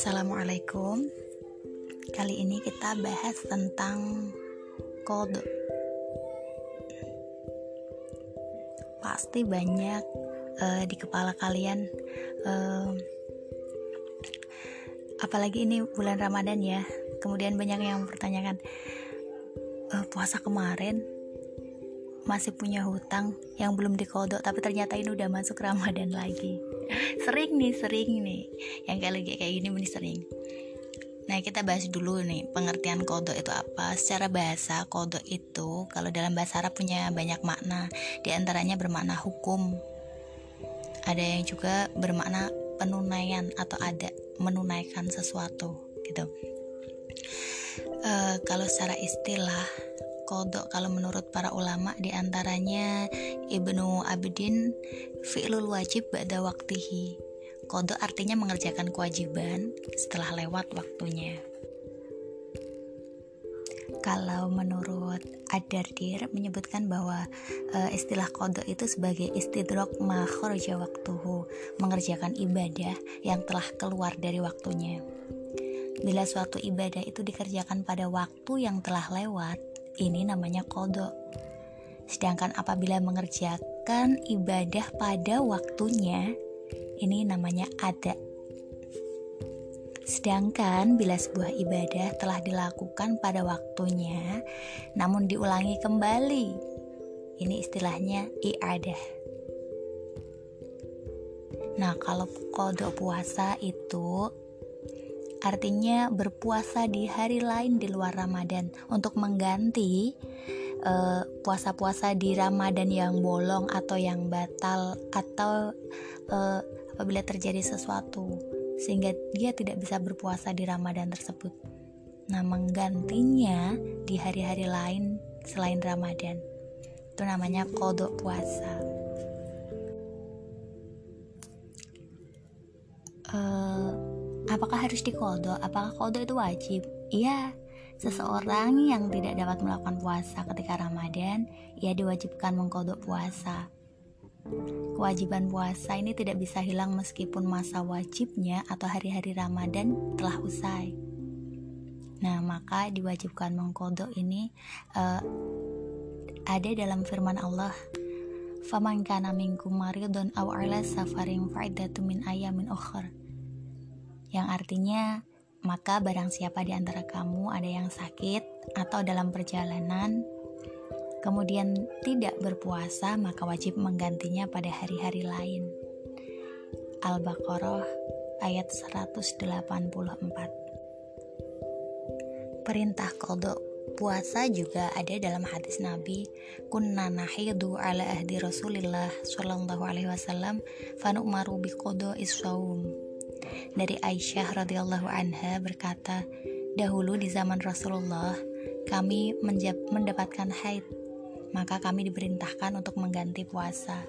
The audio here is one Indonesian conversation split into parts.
Assalamualaikum. Kali ini kita bahas tentang kode. Pasti banyak uh, di kepala kalian uh, Apalagi ini bulan Ramadan ya. Kemudian banyak yang mempertanyakan uh, Puasa kemarin masih punya hutang yang belum dikodok tapi ternyata ini udah masuk Ramadan lagi sering nih sering nih. Yang kayak lagi kayak gini ini sering. Nah kita bahas dulu nih pengertian kodok itu apa. Secara bahasa kodok itu kalau dalam bahasa Arab punya banyak makna. Di antaranya bermakna hukum. Ada yang juga bermakna penunaian atau ada menunaikan sesuatu gitu. Uh, Kalau secara istilah kodok kalau menurut para ulama di antaranya Ibnu Abidin fi'lul wajib ba'da waktihi. Kodok artinya mengerjakan kewajiban setelah lewat waktunya. Kalau menurut Ad-Dardir menyebutkan bahwa e, istilah kodok itu sebagai istidrok makhorja waktuhu mengerjakan ibadah yang telah keluar dari waktunya. Bila suatu ibadah itu dikerjakan pada waktu yang telah lewat ini namanya kodok. Sedangkan apabila mengerjakan ibadah pada waktunya, ini namanya ada. Sedangkan bila sebuah ibadah telah dilakukan pada waktunya, namun diulangi kembali, ini istilahnya iadah. Nah, kalau kodok puasa itu artinya berpuasa di hari lain di luar Ramadan untuk mengganti eh, puasa-puasa di Ramadan yang bolong atau yang batal atau uh, apabila terjadi sesuatu sehingga dia tidak bisa berpuasa di Ramadan tersebut. Nah, menggantinya di hari-hari lain selain Ramadan. Itu namanya kodok puasa. Uh, Apakah harus dikodok? Apakah kodok itu wajib? Iya, seseorang yang tidak dapat melakukan puasa ketika Ramadan, ia diwajibkan mengkodok puasa. Kewajiban puasa ini tidak bisa hilang meskipun masa wajibnya atau hari-hari Ramadan telah usai. Nah, maka diwajibkan mengkodok ini uh, ada dalam firman Allah Faman kana minkum maridun aw ala safarin fa'idatu min ayamin ukhra yang artinya maka barang siapa di antara kamu ada yang sakit atau dalam perjalanan kemudian tidak berpuasa maka wajib menggantinya pada hari-hari lain. Al-Baqarah ayat 184. Perintah kodok puasa juga ada dalam hadis Nabi kunna nahidu ala ahdi Rasulillah sallallahu alaihi wasallam fanu'maru biqodo isawum dari Aisyah radhiyallahu anha berkata, dahulu di zaman Rasulullah kami mendapatkan haid, maka kami diperintahkan untuk mengganti puasa.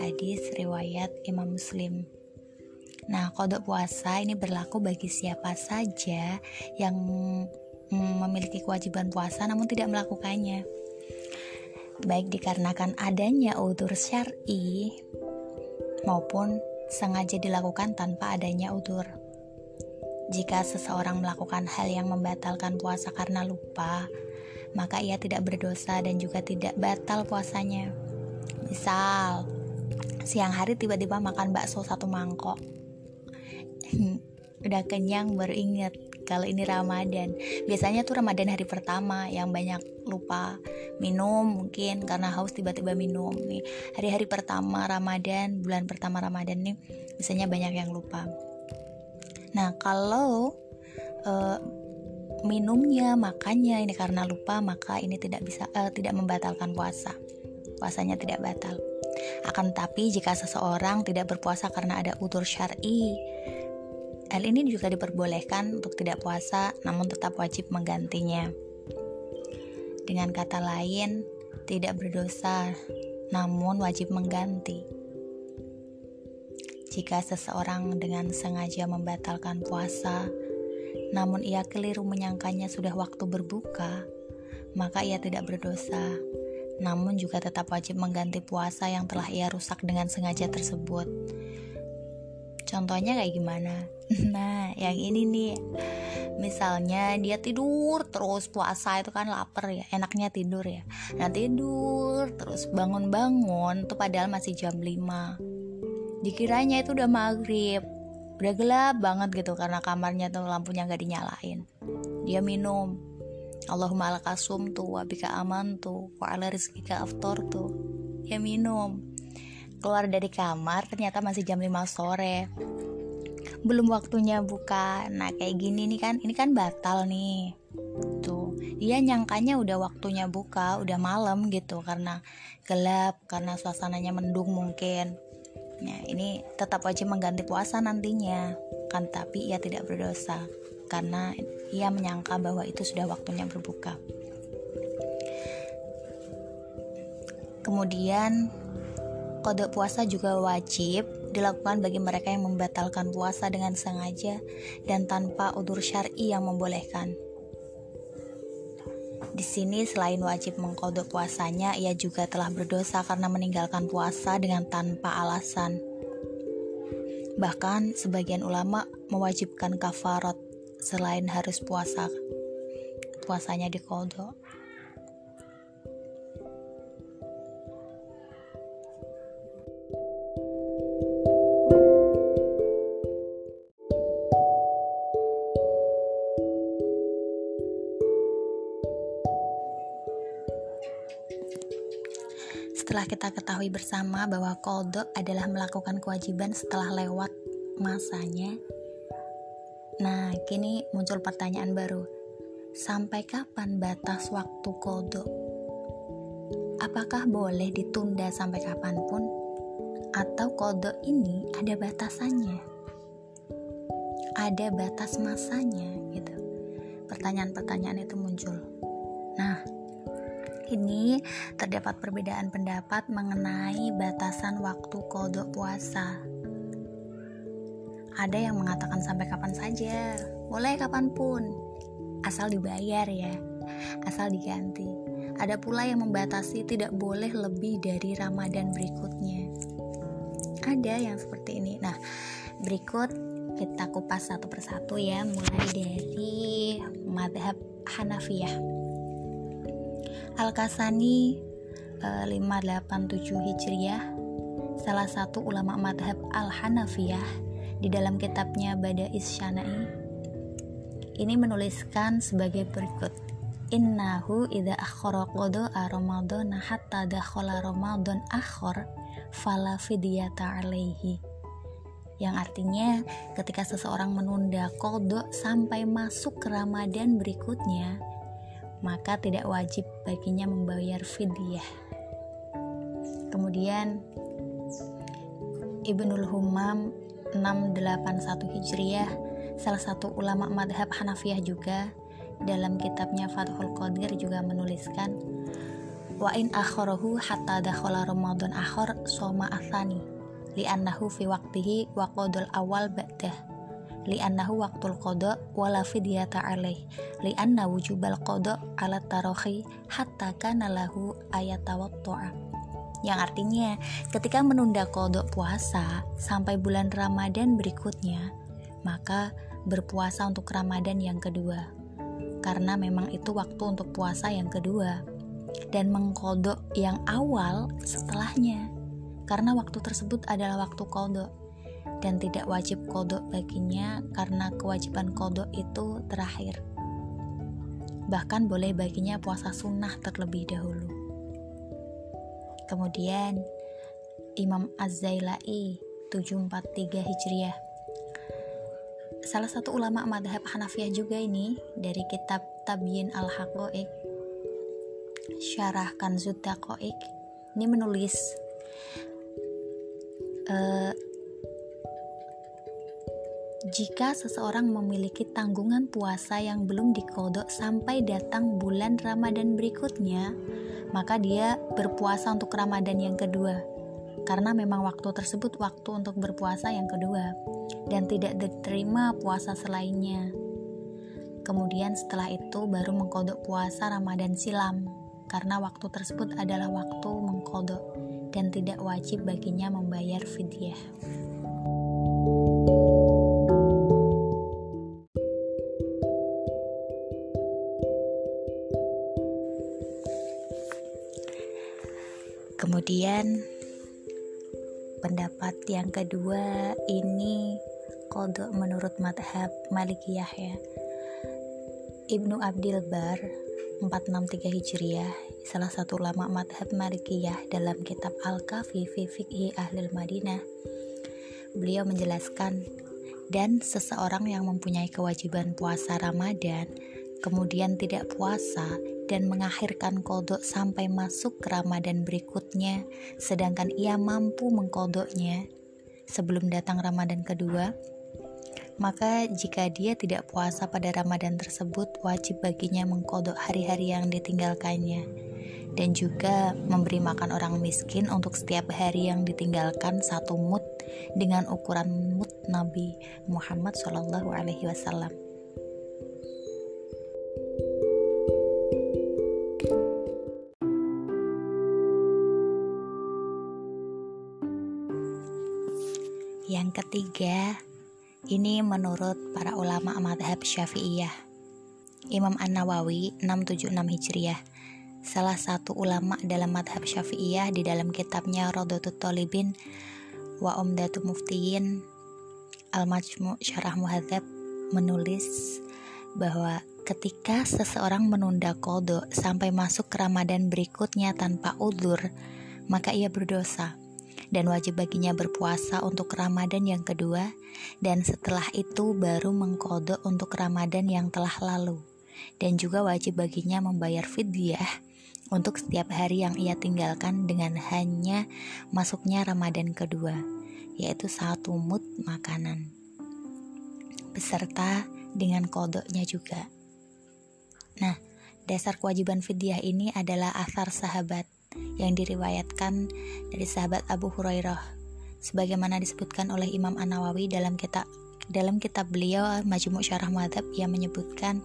Hadis riwayat Imam Muslim. Nah, kodok puasa ini berlaku bagi siapa saja yang memiliki kewajiban puasa namun tidak melakukannya. Baik dikarenakan adanya udur syar'i maupun sengaja dilakukan tanpa adanya udur. Jika seseorang melakukan hal yang membatalkan puasa karena lupa, maka ia tidak berdosa dan juga tidak batal puasanya. Misal, siang hari tiba-tiba makan bakso satu mangkok. Udah kenyang baru inget kalau ini Ramadan. Biasanya tuh Ramadan hari pertama yang banyak lupa minum mungkin karena haus tiba-tiba minum nih. Hari-hari pertama Ramadan, bulan pertama Ramadan nih biasanya banyak yang lupa. Nah, kalau uh, minumnya, makannya ini karena lupa, maka ini tidak bisa uh, tidak membatalkan puasa. Puasanya tidak batal. Akan tetapi jika seseorang tidak berpuasa karena ada utur syar'i, Hal ini juga diperbolehkan untuk tidak puasa, namun tetap wajib menggantinya. Dengan kata lain, tidak berdosa, namun wajib mengganti. Jika seseorang dengan sengaja membatalkan puasa, namun ia keliru menyangkanya sudah waktu berbuka, maka ia tidak berdosa, namun juga tetap wajib mengganti puasa yang telah ia rusak dengan sengaja tersebut. Contohnya kayak gimana? Nah yang ini nih misalnya dia tidur terus puasa itu kan lapar ya enaknya tidur ya. Nah tidur terus bangun-bangun tuh padahal masih jam 5 dikiranya itu udah maghrib. Udah gelap banget gitu karena kamarnya tuh lampunya nggak dinyalain. Dia minum. Allahumma alakasum tuh wabika aman tuh wa ala rizkika aftor tuh dia minum. Keluar dari kamar ternyata masih jam 5 sore belum waktunya buka. Nah kayak gini nih kan. Ini kan batal nih. Tuh. Dia nyangkanya udah waktunya buka udah malam gitu. Karena gelap karena suasananya mendung mungkin. Nah, ini tetap wajib mengganti puasa nantinya, kan tapi ia tidak berdosa. Karena ia menyangka bahwa itu sudah waktunya berbuka. Kemudian kode puasa juga wajib dilakukan bagi mereka yang membatalkan puasa dengan sengaja dan tanpa udur syar'i yang membolehkan. Di sini selain wajib mengkodok puasanya, ia juga telah berdosa karena meninggalkan puasa dengan tanpa alasan. Bahkan sebagian ulama mewajibkan kafarat selain harus puasa. Puasanya dikodok. Kita ketahui bersama bahwa kodok adalah melakukan kewajiban setelah lewat masanya, nah kini muncul pertanyaan baru. Sampai kapan batas waktu kodok? Apakah boleh ditunda sampai kapan pun? Atau kodok ini ada batasannya? Ada batas masanya gitu. Pertanyaan-pertanyaan itu muncul. Nah, ini terdapat perbedaan pendapat mengenai batasan waktu kodok puasa. Ada yang mengatakan sampai kapan saja, boleh kapan pun, asal dibayar ya, asal diganti. Ada pula yang membatasi tidak boleh lebih dari Ramadan berikutnya. Ada yang seperti ini. Nah, berikut kita kupas satu persatu ya, mulai dari madhab Hanafiyah. Al-Kasani 587 eh, Hijriah salah satu ulama madhab Al-Hanafiyah di dalam kitabnya Bada Isyana'i ini menuliskan sebagai berikut. Innahu idha akhara qada'a Ramadana hatta dakhala Ramadan akhor fala fidyata alaihi yang artinya ketika seseorang menunda kodok sampai masuk ke Ramadan berikutnya maka tidak wajib baginya membayar fidyah. Kemudian Ibnul Humam 681 Hijriah, salah satu ulama madhab Hanafiyah juga, dalam kitabnya Fathul Qadir juga menuliskan wa in akharahu hatta dakhala Ramadan akhar soma athani li'annahu fi waqtihi wa qadul awal ba'dah li'annahu waktul qada wala fidyata alaih li'anna wujubal qada ala tarohi hatta kana lahu ayatawattu'a yang artinya ketika menunda kodok puasa sampai bulan Ramadan berikutnya maka berpuasa untuk Ramadan yang kedua. Karena memang itu waktu untuk puasa yang kedua dan mengkodok yang awal setelahnya. Karena waktu tersebut adalah waktu kodok dan tidak wajib kodok baginya karena kewajiban kodok itu terakhir. Bahkan boleh baginya puasa sunnah terlebih dahulu. Kemudian Imam Az-Zailai 743 Hijriah Salah satu ulama madhab Hanafiyah juga ini dari kitab Tabyin Al-Haqo'ik Syarah Kanzud ini menulis uh, jika seseorang memiliki tanggungan puasa yang belum dikodok sampai datang bulan Ramadan berikutnya, maka dia berpuasa untuk Ramadan yang kedua. Karena memang waktu tersebut waktu untuk berpuasa yang kedua dan tidak diterima puasa selainnya. Kemudian setelah itu baru mengkodok puasa Ramadan silam karena waktu tersebut adalah waktu mengkodok dan tidak wajib baginya membayar fidyah. Kemudian pendapat yang kedua ini kodok menurut madhab Malikiyah ya. Ibnu Abdil Bar 463 Hijriah salah satu ulama madhab Malikiyah dalam kitab Al-Kafi fi Fikhi Ahlul Madinah beliau menjelaskan dan seseorang yang mempunyai kewajiban puasa Ramadan kemudian tidak puasa dan mengakhirkan kodok sampai masuk ke Ramadan berikutnya, sedangkan ia mampu mengkodoknya sebelum datang Ramadan kedua, maka jika dia tidak puasa pada Ramadan tersebut, wajib baginya mengkodok hari-hari yang ditinggalkannya dan juga memberi makan orang miskin untuk setiap hari yang ditinggalkan satu mut dengan ukuran mut Nabi Muhammad Wasallam. Ketiga, ini menurut para ulama madhab syafi'iyah. Imam An-Nawawi 676 Hijriah Salah satu ulama dalam madhab syafi'iyah di dalam kitabnya Rodotul Tolibin wa Umdatu Muftiyin Al-Majmu' Syarah Muhadzab menulis bahwa ketika seseorang menunda kodo sampai masuk ke Ramadan berikutnya tanpa udur, maka ia berdosa dan wajib baginya berpuasa untuk Ramadan yang kedua dan setelah itu baru mengkodok untuk Ramadan yang telah lalu. Dan juga wajib baginya membayar fidyah untuk setiap hari yang ia tinggalkan dengan hanya masuknya Ramadan kedua yaitu satu mut makanan. Beserta dengan kodoknya juga. Nah dasar kewajiban fidyah ini adalah asar sahabat yang diriwayatkan dari sahabat Abu Hurairah sebagaimana disebutkan oleh Imam An-Nawawi dalam kitab dalam kitab beliau Majmu' Syarah Madhab yang menyebutkan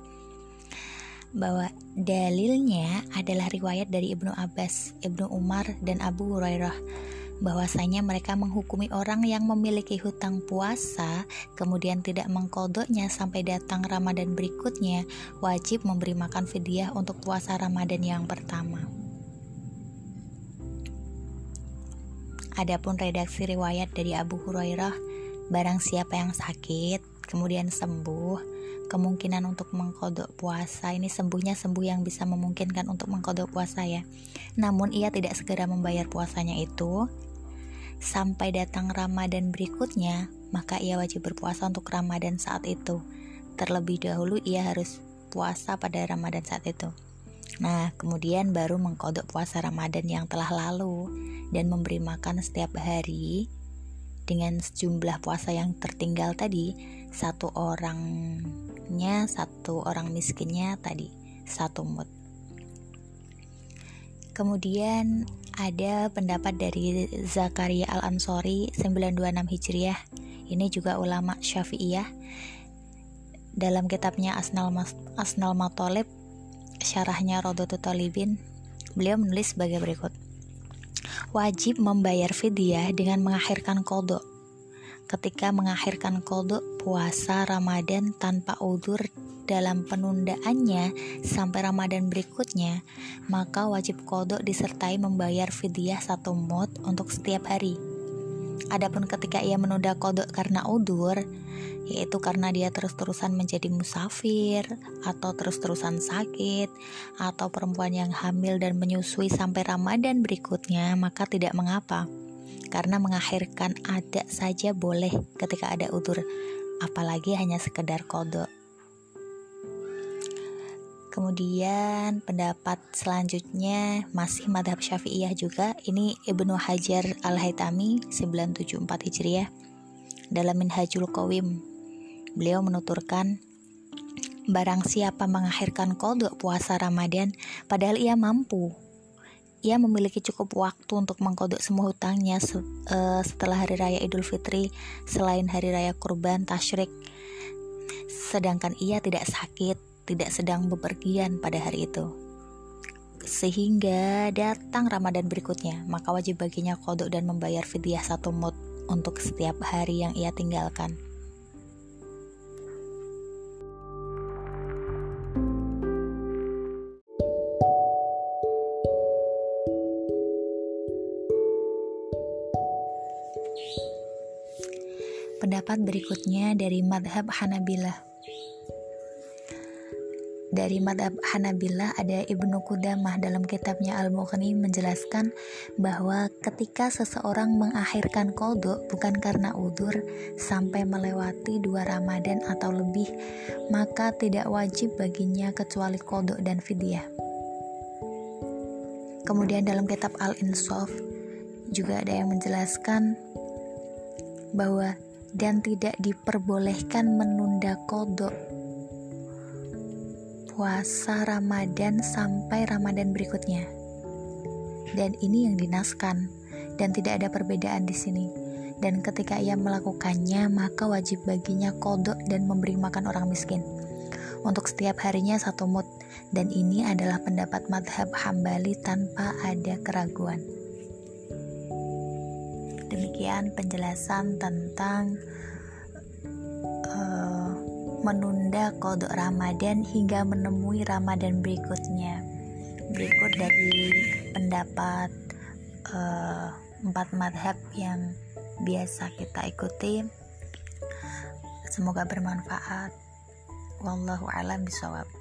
bahwa dalilnya adalah riwayat dari Ibnu Abbas, Ibnu Umar, dan Abu Hurairah bahwasanya mereka menghukumi orang yang memiliki hutang puasa kemudian tidak mengkodoknya sampai datang Ramadan berikutnya wajib memberi makan fidyah untuk puasa Ramadan yang pertama. Adapun redaksi riwayat dari Abu Hurairah, barang siapa yang sakit kemudian sembuh, kemungkinan untuk mengkodok puasa ini sembuhnya sembuh yang bisa memungkinkan untuk mengkodok puasa ya. Namun ia tidak segera membayar puasanya itu sampai datang Ramadan berikutnya, maka ia wajib berpuasa untuk Ramadan saat itu. Terlebih dahulu ia harus puasa pada Ramadan saat itu. Nah, kemudian baru mengkodok puasa Ramadan yang telah lalu dan memberi makan setiap hari dengan sejumlah puasa yang tertinggal tadi, satu orangnya, satu orang miskinnya tadi, satu mut. Kemudian ada pendapat dari Zakaria Al-Ansori 926 Hijriah. Ini juga ulama Syafi'iyah. Dalam kitabnya Asnal, Mas, Asnal Matolib syarahnya Rodotu Talibin, beliau menulis sebagai berikut. Wajib membayar fidyah dengan mengakhirkan kodok. Ketika mengakhirkan kodok puasa Ramadan tanpa udur dalam penundaannya sampai Ramadan berikutnya, maka wajib kodok disertai membayar fidyah satu mut untuk setiap hari. Adapun ketika ia menunda kodok karena udur, yaitu karena dia terus-terusan menjadi musafir, atau terus-terusan sakit, atau perempuan yang hamil dan menyusui sampai Ramadan berikutnya, maka tidak mengapa. Karena mengakhirkan ada saja boleh ketika ada udur, apalagi hanya sekedar kodok. Kemudian pendapat selanjutnya masih madhab syafi'iyah juga. Ini Ibnu Hajar Al-Haytami 974 Hijriah. Dalam Minhajul Qawim Beliau menuturkan Barang siapa mengakhirkan kodok puasa Ramadan Padahal ia mampu. Ia memiliki cukup waktu untuk mengkodok semua hutangnya uh, Setelah Hari Raya Idul Fitri Selain Hari Raya Kurban Tashrik Sedangkan ia tidak sakit tidak sedang bepergian pada hari itu. Sehingga datang Ramadan berikutnya, maka wajib baginya kodok dan membayar fidyah satu mut untuk setiap hari yang ia tinggalkan. Pendapat berikutnya dari madhab Hanabilah. Dari madhab Hanabilah ada Ibnu Qudamah dalam kitabnya Al-Mughni menjelaskan bahwa ketika seseorang mengakhirkan kodok bukan karena udur sampai melewati dua Ramadan atau lebih maka tidak wajib baginya kecuali kodok dan fidyah. Kemudian dalam kitab Al-Insaf juga ada yang menjelaskan bahwa dan tidak diperbolehkan menunda kodok puasa Ramadan sampai Ramadan berikutnya. Dan ini yang dinaskan dan tidak ada perbedaan di sini. Dan ketika ia melakukannya, maka wajib baginya kodok dan memberi makan orang miskin. Untuk setiap harinya satu mut, dan ini adalah pendapat madhab hambali tanpa ada keraguan. Demikian penjelasan tentang uh, menunda kodok Ramadan hingga menemui Ramadan berikutnya. Berikut dari pendapat uh, empat madhab yang biasa kita ikuti. Semoga bermanfaat. Wallahu a'lam bishawab.